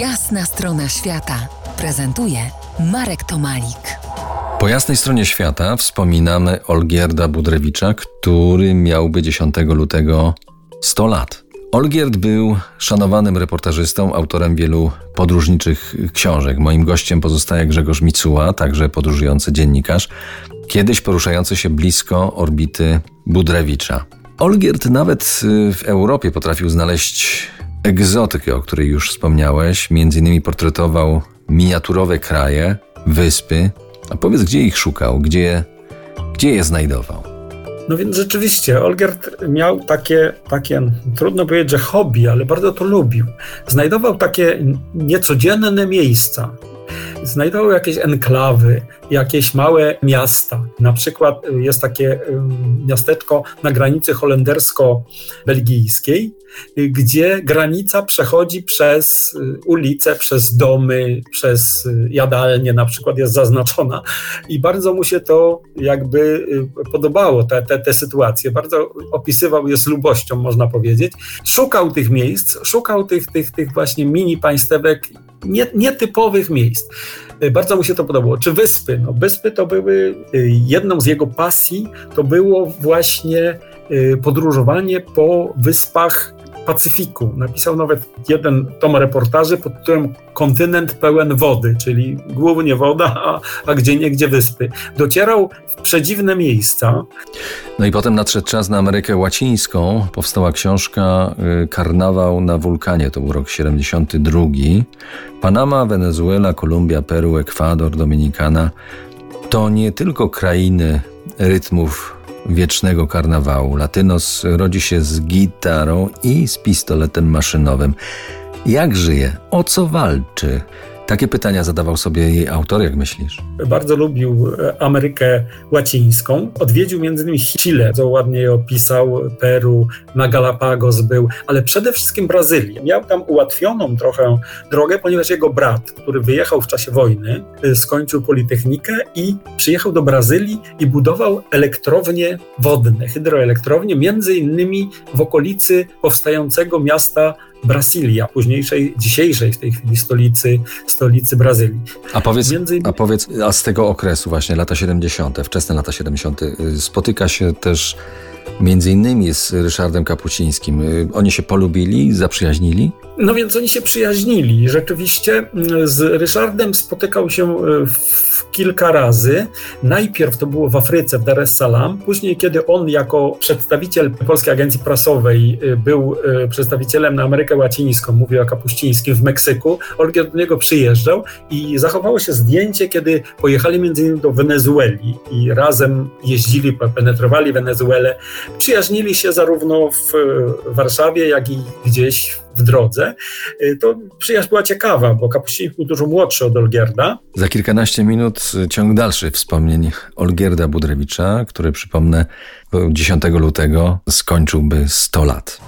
Jasna strona świata prezentuje Marek Tomalik. Po jasnej stronie świata wspominamy Olgierda Budrewicza, który miałby 10 lutego 100 lat. Olgierd był szanowanym reportażystą, autorem wielu podróżniczych książek. Moim gościem pozostaje Grzegorz Micuła, także podróżujący dziennikarz, kiedyś poruszający się blisko orbity Budrewicza. Olgierd nawet y, w Europie potrafił znaleźć egzotykę, o której już wspomniałeś. Między innymi portretował miniaturowe kraje, wyspy. A powiedz, gdzie ich szukał, gdzie, gdzie je znajdował? No więc rzeczywiście, Olgert miał takie, takie, trudno powiedzieć, że hobby, ale bardzo to lubił. Znajdował takie niecodzienne miejsca, znajdował jakieś enklawy, jakieś małe miasta. Na przykład jest takie miasteczko na granicy holendersko-belgijskiej, gdzie granica przechodzi przez y, ulice, przez domy, przez y, jadalnie na przykład jest zaznaczona i bardzo mu się to jakby y, podobało, te, te, te sytuacje. Bardzo opisywał je z lubością, można powiedzieć. Szukał tych miejsc, szukał tych, tych, tych właśnie mini państewek nie, nietypowych miejsc. Bardzo mu się to podobało. Czy wyspy? No, wyspy to były jedną z jego pasji, to było właśnie podróżowanie po wyspach Pacyfiku. Napisał nawet jeden tom reportaży pod tytułem Kontynent pełen wody, czyli głównie woda, a, a gdzie niegdzie wyspy. Docierał w przedziwne miejsca. No i potem nadszedł czas na Amerykę Łacińską. Powstała książka y, Karnawał na wulkanie, to był rok 72. Panama, Wenezuela, Kolumbia, Peru, Ekwador, Dominikana to nie tylko krainy rytmów wiecznego karnawału. Latynos rodzi się z gitarą i z pistoletem maszynowym. Jak żyje? O co walczy? Takie pytania zadawał sobie jej autor, jak myślisz? Bardzo lubił e, Amerykę Łacińską. Odwiedził m.in. Chile, co ładnie opisał, Peru, na Galapagos był, ale przede wszystkim Brazylię. Miał tam ułatwioną trochę drogę, ponieważ jego brat, który wyjechał w czasie wojny, e, skończył Politechnikę i przyjechał do Brazylii i budował elektrownie wodne, hydroelektrownie, między innymi w okolicy powstającego miasta Brasilia, późniejszej, dzisiejszej w tej chwili stolicy, stolicy Brazylii. A powiedz, Między... a powiedz, a z tego okresu właśnie, lata 70., wczesne lata 70., y, spotyka się też między innymi z Ryszardem Kapucińskim. Y, oni się polubili, zaprzyjaźnili? No więc oni się przyjaźnili. Rzeczywiście mm, z Ryszardem spotykał się y, kilka razy. Najpierw to było w Afryce, w Dar es Salaam. Później, kiedy on jako przedstawiciel Polskiej Agencji Prasowej y, był przedstawicielem na Amerykę Łacińską, mówię o Kapuścińskim w Meksyku, Olgier do niego przyjeżdżał i zachowało się zdjęcie, kiedy pojechali między innymi do Wenezueli i razem jeździli, penetrowali Wenezuelę. Przyjaźnili się zarówno w Warszawie, jak i gdzieś w drodze. Y, to przyjaźń była ciekawa, bo Kapuściński był dużo młodszy od Olgierda. Za kilkanaście minut ciąg dalszy wspomnień Olgierda Budrewicza, który przypomnę 10 lutego skończyłby 100 lat.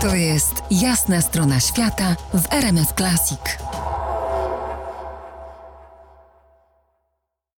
To jest jasna strona świata w RMS Classic.